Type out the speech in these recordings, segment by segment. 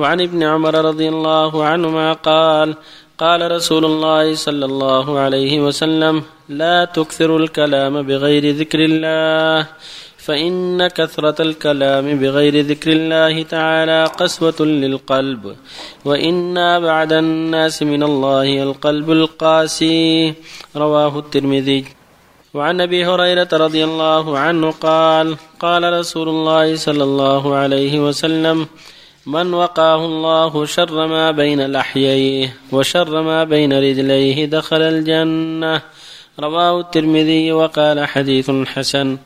وعن ابن عمر رضي الله عنهما قال قال رسول الله صلى الله عليه وسلم لا تكثروا الكلام بغير ذكر الله فإن كثرة الكلام بغير ذكر الله تعالى قسوة للقلب وإن أبعد الناس من الله القلب القاسي. رواه الترمذي. وعن أبي هريرة رضي الله عنه قال قال رسول الله صلى الله عليه وسلم من وقاه الله شر ما بين لحييه وشر ما بين رجليه دخل الجنة. رواه الترمذي وقال حديث حسن.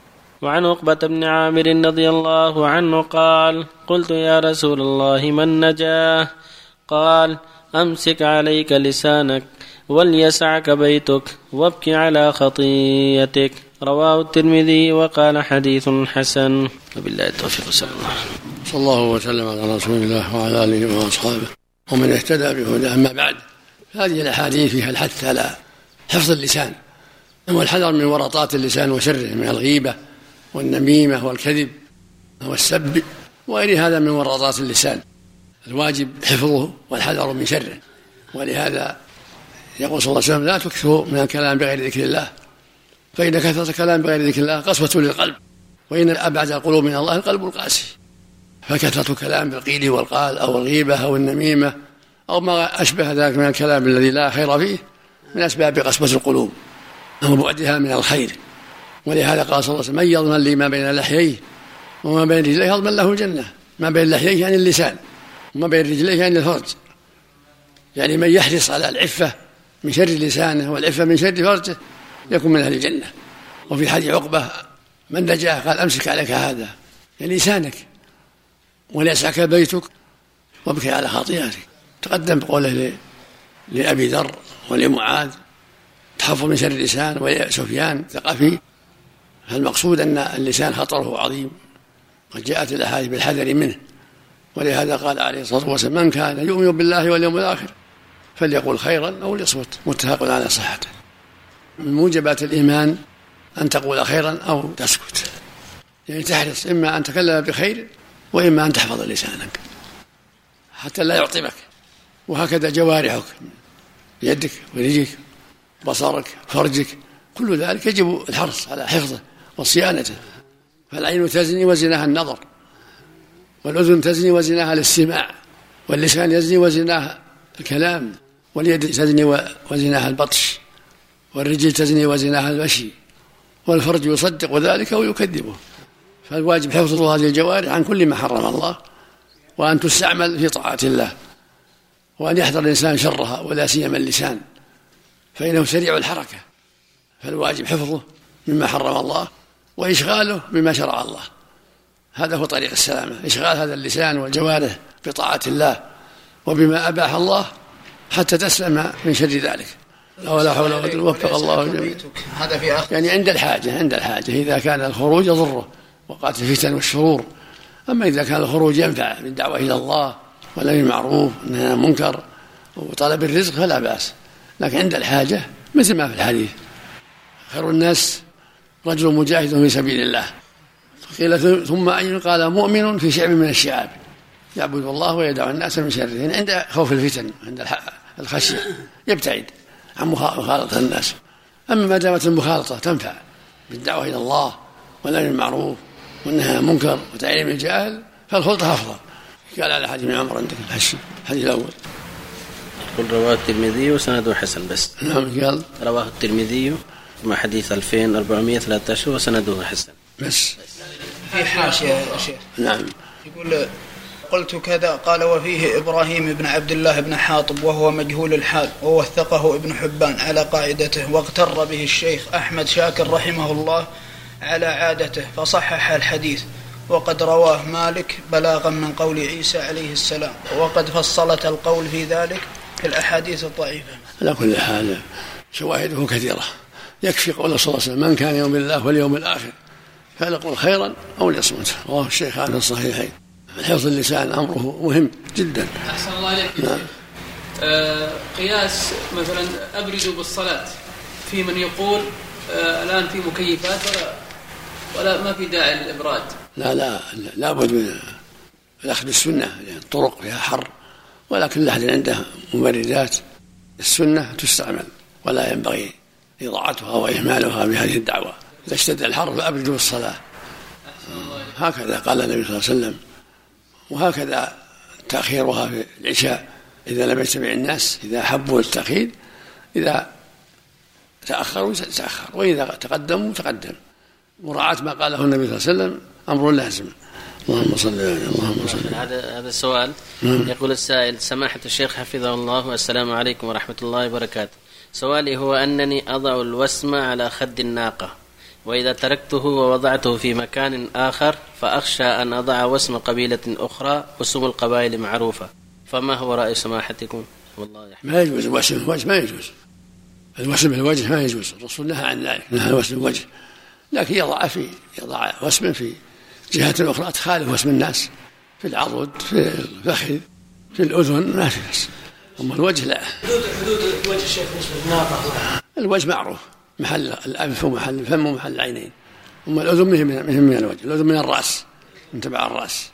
وعن عقبة بن عامر رضي الله عنه قال قلت يا رسول الله من نجاه؟ قال أمسك عليك لسانك وليسعك بيتك وابك على خطيتك رواه الترمذي وقال حديث حسن. وبالله التوفيق صلى الله عليه وسلم. صلى الله وسلم على رسول الله وعلى آله وأصحابه. ومن اهتدى بهداه أما بعد هذه الأحاديث فيها الحث على حفظ اللسان. والحذر من ورطات اللسان وشره من الغيبة والنميمة والكذب والسب وغير هذا من ورطات اللسان. الواجب حفظه والحذر من شره. ولهذا يقول صلى الله عليه وسلم لا تكثروا من الكلام بغير ذكر الله. فإن كثرة الكلام بغير ذكر الله قسوة للقلب. وإن أبعد القلوب من الله القلب القاسي. فكثرة الكلام بالقيل والقال أو الغيبة أو النميمة أو ما أشبه ذلك من الكلام الذي لا خير فيه من أسباب قسوة القلوب أو بعدها من الخير. ولهذا قال صلى الله عليه وسلم من يضمن لي ما بين لحييه وما بين رجليه يضمن له الجنة ما بين لحييه يعني اللسان وما بين رجليه يعني الفرج. يعني من يحرص على العفة من شر لسانه والعفة من شر فرجه يكون من أهل الجنة. وفي حديث عقبة من نجاه قال أمسك عليك هذا. يعني لسانك. وليسعك بيتك وابكي على خطيئتك. تقدم بقوله لأبي ذر ولمعاذ تحفظ من شر اللسان ولسفيان ثقفي فالمقصود أن اللسان خطره عظيم قد جاءت الأحاديث بالحذر منه. ولهذا قال عليه الصلاة والسلام من كان يؤمن بالله واليوم الآخر فليقول خيرا أو ليصمت متفق على صحته. من موجبات الإيمان أن تقول خيرا أو تسكت. يعني تحرص إما أن تكلم بخير وإما أن تحفظ لسانك. حتى لا يعطبك. وهكذا جوارحك. يدك ورجلك بصرك فرجك. كل ذلك يجب الحرص على حفظه وصيانته. فالعين تزني وزناها النظر. والأذن تزني وزناها الاستماع. واللسان يزني وزناها الكلام. واليد تزني وزناها البطش. والرجل تزني وزناها المشي والفرج يصدق ذلك ويكذبه. فالواجب حفظ هذه الجوارح عن كل ما حرم الله وأن تستعمل في طاعة الله وأن يحذر الإنسان شرها ولا سيما اللسان فإنه سريع الحركة فالواجب حفظه مما حرم الله وإشغاله بما شرع الله هذا هو طريق السلامة إشغال هذا اللسان والجوارح بطاعة الله وبما أباح الله حتى تسلم من شر ذلك. ولا حول ولا قوة وفق الله الجميع هذا في يعني عند الحاجة عند الحاجة إذا كان الخروج يضره. وقات الفتن والشرور. أما إذا كان الخروج ينفع بالدعوة إلى الله والنهي المعروف والنهي عن المنكر وطلب الرزق فلا بأس. لكن عند الحاجة مثل ما في الحديث خير الناس رجل مجاهد في سبيل الله. قيل ثم أي قال مؤمن في شعب من الشعاب يعبد الله ويدع الناس من شره. يعني عند خوف الفتن عند الخشية يبتعد عن مخالطة الناس. أما ما دامت المخالطة تنفع بالدعوة إلى الله والأمر بالمعروف والنهي عن المنكر وتعليم الجاهل فالخلطة أفضل. قال على حديث ابن عمر عندك؟ الحديث الأول. قل رواه الترمذي وسنده حسن بس. نعم قال. رواه الترمذي مع حديث 2413 وسنده حسن. بس. في حاشية يا شيخ. نعم. يقول قلت كذا قال وفيه إبراهيم بن عبد الله بن حاطب وهو مجهول الحال ووثقه ابن حبان على قاعدته واغتر به الشيخ أحمد شاكر رحمه الله على عادته فصحح الحديث. وقد رواه مالك بلاغا من قول عيسى عليه السلام. وقد فصلت القول في ذلك في الأحاديث الضعيفة. على كل حال شواهده كثيرة. يكفي قول صلى الله عليه وسلم من كان يوم الله واليوم الآخر فليقل خيرا أو ليصمت رواه الشيخان في الصحيحين. حفظ اللسان أمره مهم جدا. أحسن الله عليك نعم. آه قياس مثلا أبردوا بالصلاة. في من يقول آه الآن في مكيفات ولا ولا ما في داعي للإبراد. لا لا لابد من الأخذ بالسنة يعني الطرق فيها حر ولكن أحد عنده مبردات السنة تستعمل ولا ينبغي إضاعتها وإهمالها بهذه الدعوة. إذا اشتد الحر فأبردوا الصلاة. هكذا قال النبي صلى الله عليه وسلم وهكذا تأخيرها في العشاء. إذا لم يجتمع الناس إذا أحبوا التأخير إذا تأخروا تأخر وإذا تقدموا تقدم. مراعاة ما قاله النبي صلى الله عليه وسلم أمر لازم. اللهم صل اللهم صل هذا هذا السؤال. نعم. يقول السائل سماحة الشيخ حفظه الله والسلام عليكم ورحمة الله وبركاته. سؤالي هو أنني أضع الوسم على خد الناقة وإذا تركته ووضعته في مكان آخر فأخشى أن أضع وسم قبيلة أخرى وسم القبائل معروفة. فما هو رأي سماحتكم؟ والله يحفظ ما يجوز الوسم الوجه ما يجوز. الوسم الوجه ما يجوز. الرسول نهى عن ذلك نهى وسم الوجه. لكن يضع في يضع وسم في جهة أخرى تخالف وسم الناس في العضد في الفخذ في الأذن ما في بس أما الوجه لا. حدود حدود الوجه الشيخ بالنسبة للناقة الوجه معروف محل الأنف ومحل الفم ومحل العينين. أما الأذن من من الوجه الأذن من الرأس من تبع الرأس.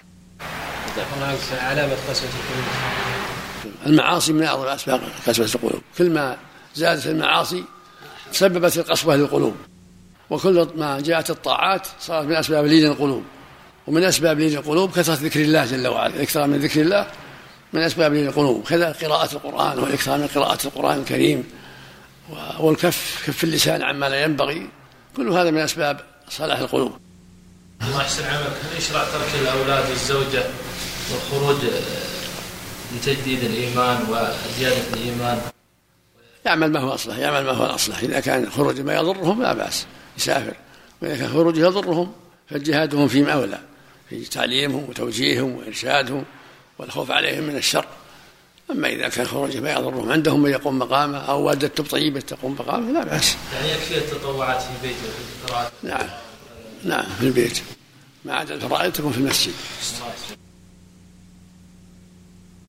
علامة قسوة القلوب. المعاصي من أعظم أسباب قسوة القلوب. كل ما زادت المعاصي سببت القسوة للقلوب. وكل ما جاءت الطاعات صارت من أسباب لين القلوب. ومن أسباب لين القلوب كثرة ذكر الله جل وعلا. الإكثار من ذكر الله من أسباب لين القلوب. كذا قراءة القرآن والإكثار من قراءة القرآن الكريم والكف كف اللسان عما لا ينبغي. كل هذا من أسباب صلاح القلوب. الله يحسن عملك. هل يشرع ترك الأولاد والزوجة والخروج لتجديد الإيمان وزيادة الإيمان؟ يعمل ما هو أصلح يعمل ما هو الأصلح. إذا كان خروج ما يضرهم لا بأس. يسافر. وإذا كان خروج يضرهم فجهادهم فيما أولى في تعليمهم وتوجيههم وإرشادهم والخوف عليهم من الشر. أما إذا كان خروج ما يضرهم عندهم من يقوم مقامه أو والدته طيبة تقوم مقامه لا بأس. يعني يكفي التطوعات في البيت نعم. نعم في البيت. ما عدا الفرائض تكون في المسجد.